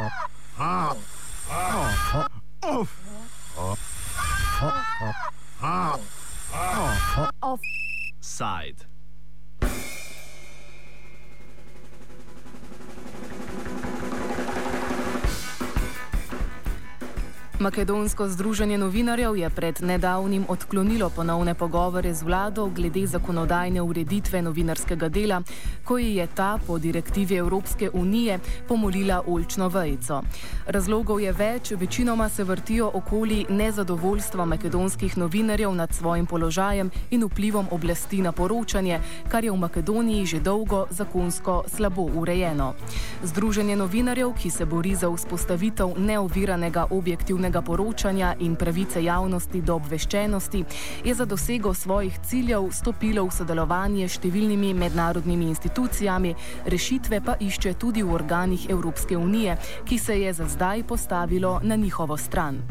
Offside. Makedonsko združenje novinarjev je pred nedavnim odklonilo ponovne pogovore z vlado glede zakonodajne ureditve novinarskega dela, ko ji je ta po direktivi Evropske unije pomolila olčno vejico. Razlogov je več, večinoma se vrtijo okoli nezadovoljstva makedonskih novinarjev nad svojim položajem in vplivom oblasti na poročanje, kar je v Makedoniji že dolgo zakonsko slabo urejeno. Združenje novinarjev, ki se bori za vzpostavitev neoviranega objektivnega svobodnega poročanja in pravice javnosti do obveščenosti, je za dosego svojih ciljev stopilo v sodelovanje s številnimi mednarodnimi institucijami, rešitve pa išče tudi v organih Evropske unije, ki se je za zdaj postavilo na njihovo stran.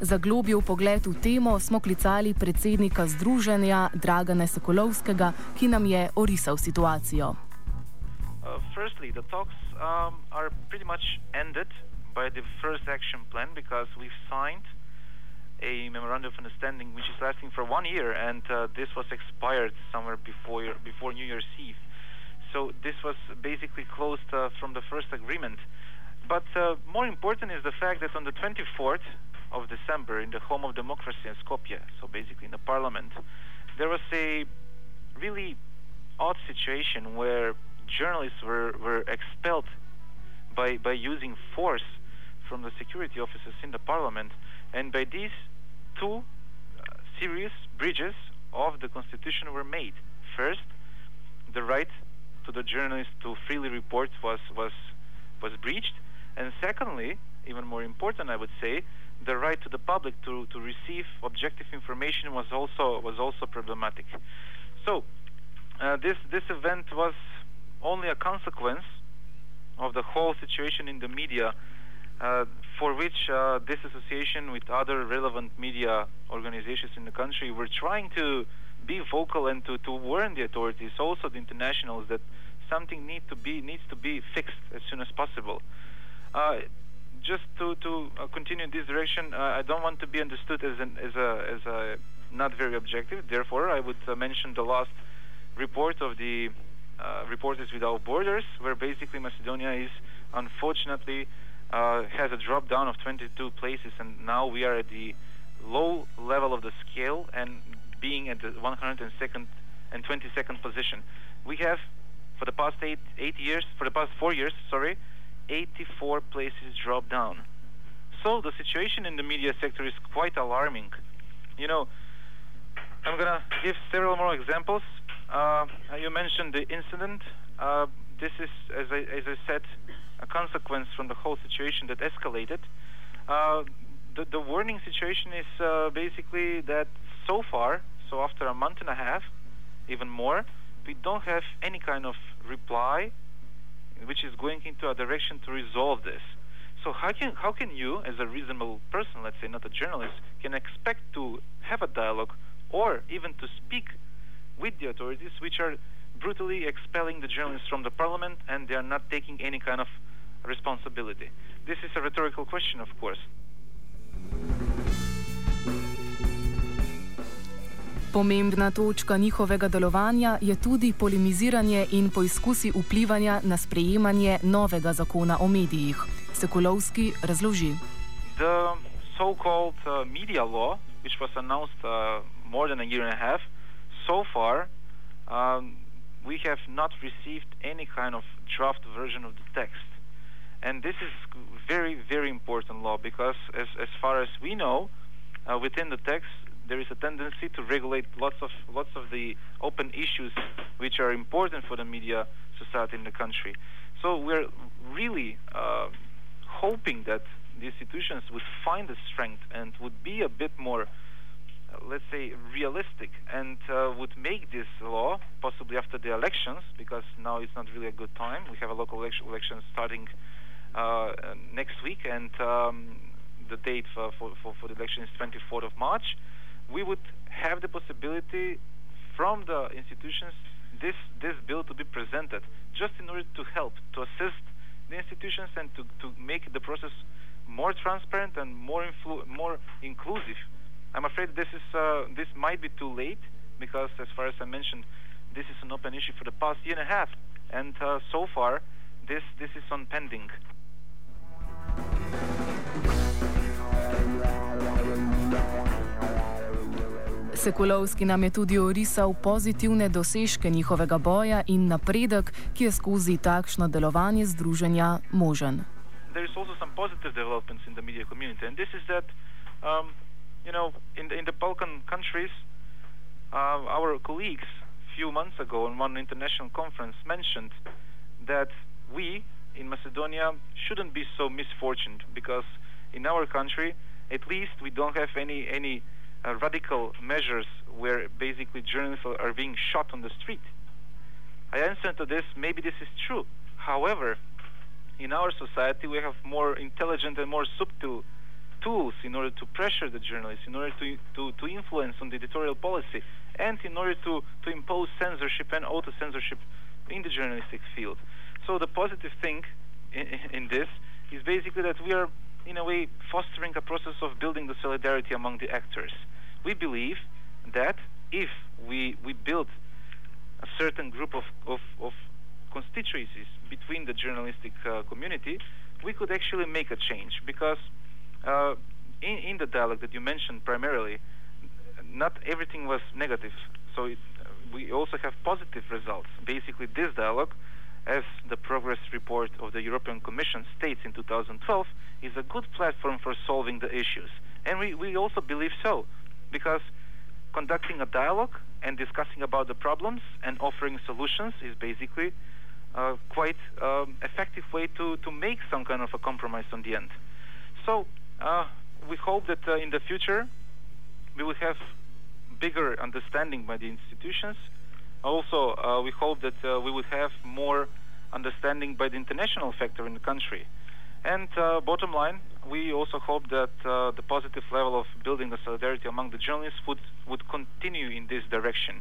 Za globjo pogled v temo smo klicali predsednika združenja Dragane Sokolovskega, ki nam je orisal situacijo. Uh, firstly, the talks um, are pretty much ended. By the first action plan because we've signed a memorandum of understanding which is lasting for one year, and uh, this was expired somewhere before before New Year's Eve. So this was basically closed uh, from the first agreement. But uh, more important is the fact that on the 24th of December, in the home of democracy in Skopje, so basically in the parliament, there was a really odd situation where journalists were, were expelled by, by using force from the security officers in the parliament, and by these two uh, serious breaches of the constitution were made. First, the right to the journalist to freely report was was was breached, and secondly, even more important, I would say, the right to the public to, to receive objective information was also was also problematic. So, uh, this this event was only a consequence of the whole situation in the media for which uh, this association with other relevant media organizations in the country were trying to be vocal and to, to warn the authorities, also the internationals, that something need to be needs to be fixed as soon as possible. Uh, just to, to uh, continue in this direction, uh, I don't want to be understood as, an, as, a, as a not very objective. Therefore, I would uh, mention the last report of the Reporters Without Borders, where basically Macedonia is unfortunately uh, has a drop down of 22 places, and now we are at the low level of the scale and being at the 102nd and 22nd position. We have, for the past eight eight years, for the past four years, sorry, 84 places dropped down. So the situation in the media sector is quite alarming. You know, I'm gonna give several more examples. Uh, you mentioned the incident. Uh, this is, as I, as I said, a consequence from the whole situation that escalated. Uh, the, the warning situation is uh, basically that so far, so after a month and a half, even more, we don't have any kind of reply which is going into a direction to resolve this. So how can how can you, as a reasonable person, let's say not a journalist, can expect to have a dialogue or even to speak with the authorities, which are brutally expelling the journalists from the parliament and they are not taking any kind of responsibility? This is a rhetorical question, of course. Pomembna točka njihovega delovanja je tudi polemiziranje in poizkusi vplivanja na sprejemanje novega zakona o medijih. Sekulovski razloži. The so-called uh, media law, which was announced uh, more than a year and a half, so far um, we have not received any kind of draft version of the text. And this is very, very important law because, as, as far as we know, uh, within the text, there is a tendency to regulate lots of lots of the open issues which are important for the media society in the country. So we're really uh, hoping that the institutions would find the strength and would be a bit more let's say, realistic and uh, would make this law possibly after the elections, because now it's not really a good time. We have a local election, election starting uh, next week, and um, the date for, for, for, for the election is 24th of March. We would have the possibility from the institutions this this bill to be presented just in order to help to assist the institutions and to, to make the process more transparent and more influ- more inclusive. I'm afraid this is uh, this might be too late because, as far as I mentioned, this is an open issue for the past year and a half, and uh, so far, this this is on pending. Sekulovski nam je tudi orisal pozitivne dosežke njihovega boja in napredek, ki je skozi takšno delovanje združenja možen. There is also some positive developments in the media community, and this is that, um, you know, in the, in the Balkan countries, uh, our colleagues a few months ago on one international conference mentioned that we in Macedonia shouldn't be so misfortunate because in our country, at least we don't have any any uh, radical measures where basically journalists are being shot on the street. I answer to this, maybe this is true. However, in our society, we have more intelligent and more subtle tools in order to pressure the journalists, in order to, to, to influence on the editorial policy, and in order to, to impose censorship and auto censorship in the journalistic field. So, the positive thing in, in this is basically that we are, in a way, fostering a process of building the solidarity among the actors we believe that if we, we build a certain group of, of, of constituencies between the journalistic uh, community, we could actually make a change because uh, in, in the dialogue that you mentioned primarily, not everything was negative. So it, we also have positive results. Basically, this dialogue, as the progress report of the European Commission states in 2012, is a good platform for solving the issues. And we, we also believe so because conducting a dialogue and discussing about the problems and offering solutions is basically uh, quite um, effective way to, to make some kind of a compromise on the end. So uh, we hope that uh, in the future we will have bigger understanding by the institutions. Also, uh, we hope that uh, we will have more understanding by the international factor in the country. And uh, bottom line, we also hope that uh, the positive level of building the solidarity among the journalists would, would continue in this direction.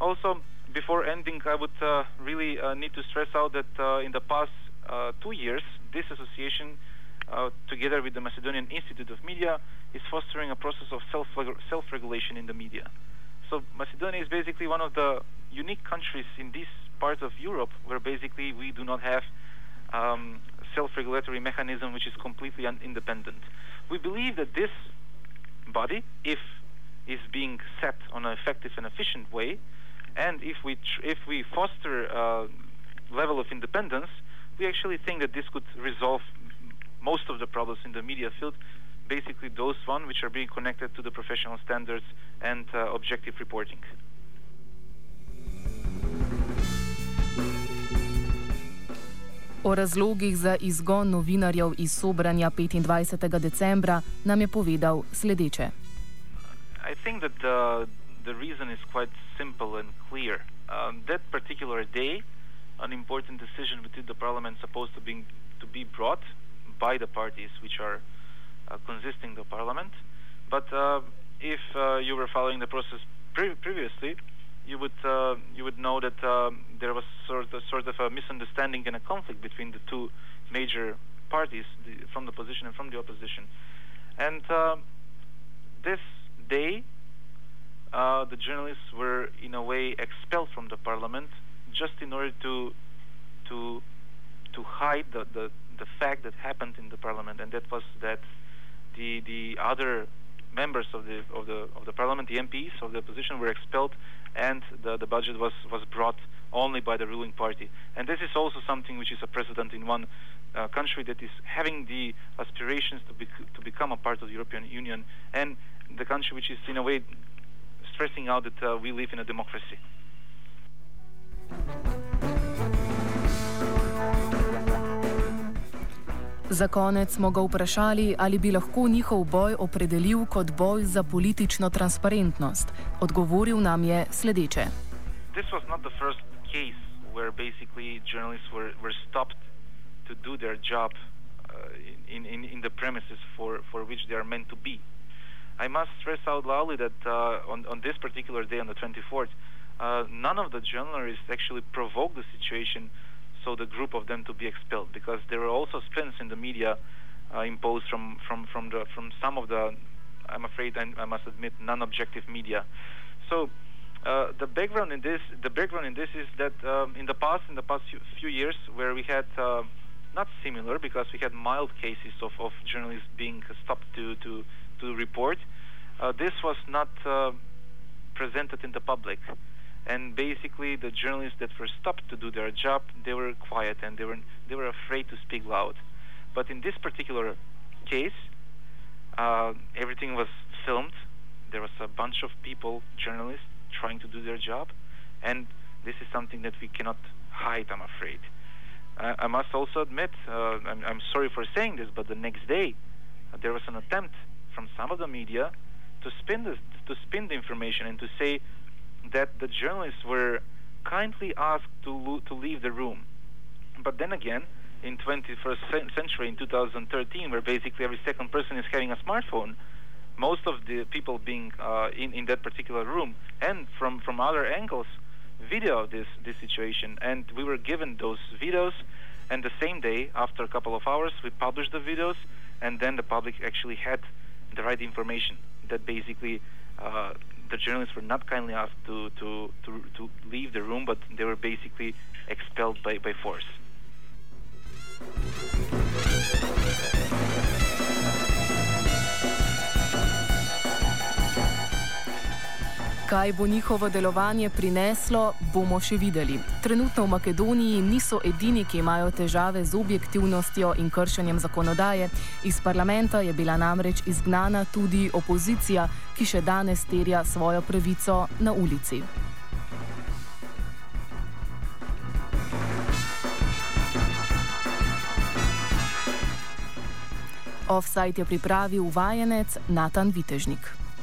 Also, before ending, I would uh, really uh, need to stress out that in the past two years, this association, together with the Macedonian Institute of Media, is fostering a process of self self-regulation in the media. So Macedonia is basically one of the unique countries in this part of Europe where basically we do not have um, self-regulatory mechanism which is completely independent. We believe that this body, if is being set on an effective and efficient way, and if we if we foster a level of independence, we actually think that this could resolve most of the problems in the media field, basically those one which are being connected to the professional standards and uh, objective reporting. O razlogih za izgon novinarjev iz Sobranja 25. decembra nam je povedal sledeče. I think that the, the reason is quite simple and clear. Um, that particular day, an important decision within the parliament supposed to be, to be brought by the parties which are uh, consisting the parliament. But uh, if uh, you were following the process pre- previously, you would uh, you would know that um, there was sort of, a misunderstanding and a conflict between the two major parties the, from the position and from the opposition. And uh, this day, uh, the journalists were in a way expelled from the parliament just in order to to to hide the, the, the fact that happened in the parliament, and that was that the the other members of the of the of the parliament, the MPs of the opposition, were expelled, and the, the budget was was brought only by the ruling party. And this is also something which is a precedent in one uh, country that is having the aspirations to be, to become a part of the European Union, and the country which is in a way stressing out that uh, we live in a democracy. Za konec smo ga vprašali, ali bi lahko njihov boj opredelil kot boj za politično transparentnost. Odgovoril nam je sledeče. This was not the first case where basically journalists were, were stopped to do their job uh, in, in, in the premises for, for which they are meant to be. I must stress out loudly that uh, on, on this particular day, on the 24th, uh, none of the journalists actually provoked the situation so the group of them to be expelled because there were also spins in the media uh, imposed from from from the from some of the I'm afraid I, I must admit non-objective media. So uh, the background in this the background in this is that um, in the past in the past few, years where we had uh, not similar because we had mild cases of, of journalists being stopped to to to report. Uh, this was not uh, presented in the public and basically the journalists that were stopped to do their job they were quiet and they were they were afraid to speak loud but in this particular case uh, everything was filmed there was a bunch of people journalists trying to do their job and this is something that we cannot hide i'm afraid uh, i must also admit uh, I'm, I'm, sorry for saying this but the next day uh, there was an attempt from some of the media to spin this to spin the information and to say that the journalists were kindly asked to, to leave the room. But then again, in 21st century, in 2013, where basically every second person is having a smartphone, most of the people being uh, in, in that particular room and from, from other angles video this, this situation. And we were given those videos, and the same day, after a couple of hours, we published the videos, and then the public actually had the right information that basically uh, the journalists were not kindly asked to, to, to, to leave the room, but they were basically expelled by, by force. Kaj bo njihovo delovanje prineslo, bomo še videli. Trenutno v Makedoniji niso edini, ki imajo težave z objektivnostjo in kršenjem zakonodaje. Iz parlamenta je bila namreč izgnana tudi opozicija, ki še danes terja svojo pravico na ulici. Offside je pripravil vajenec Natan Vitežnik.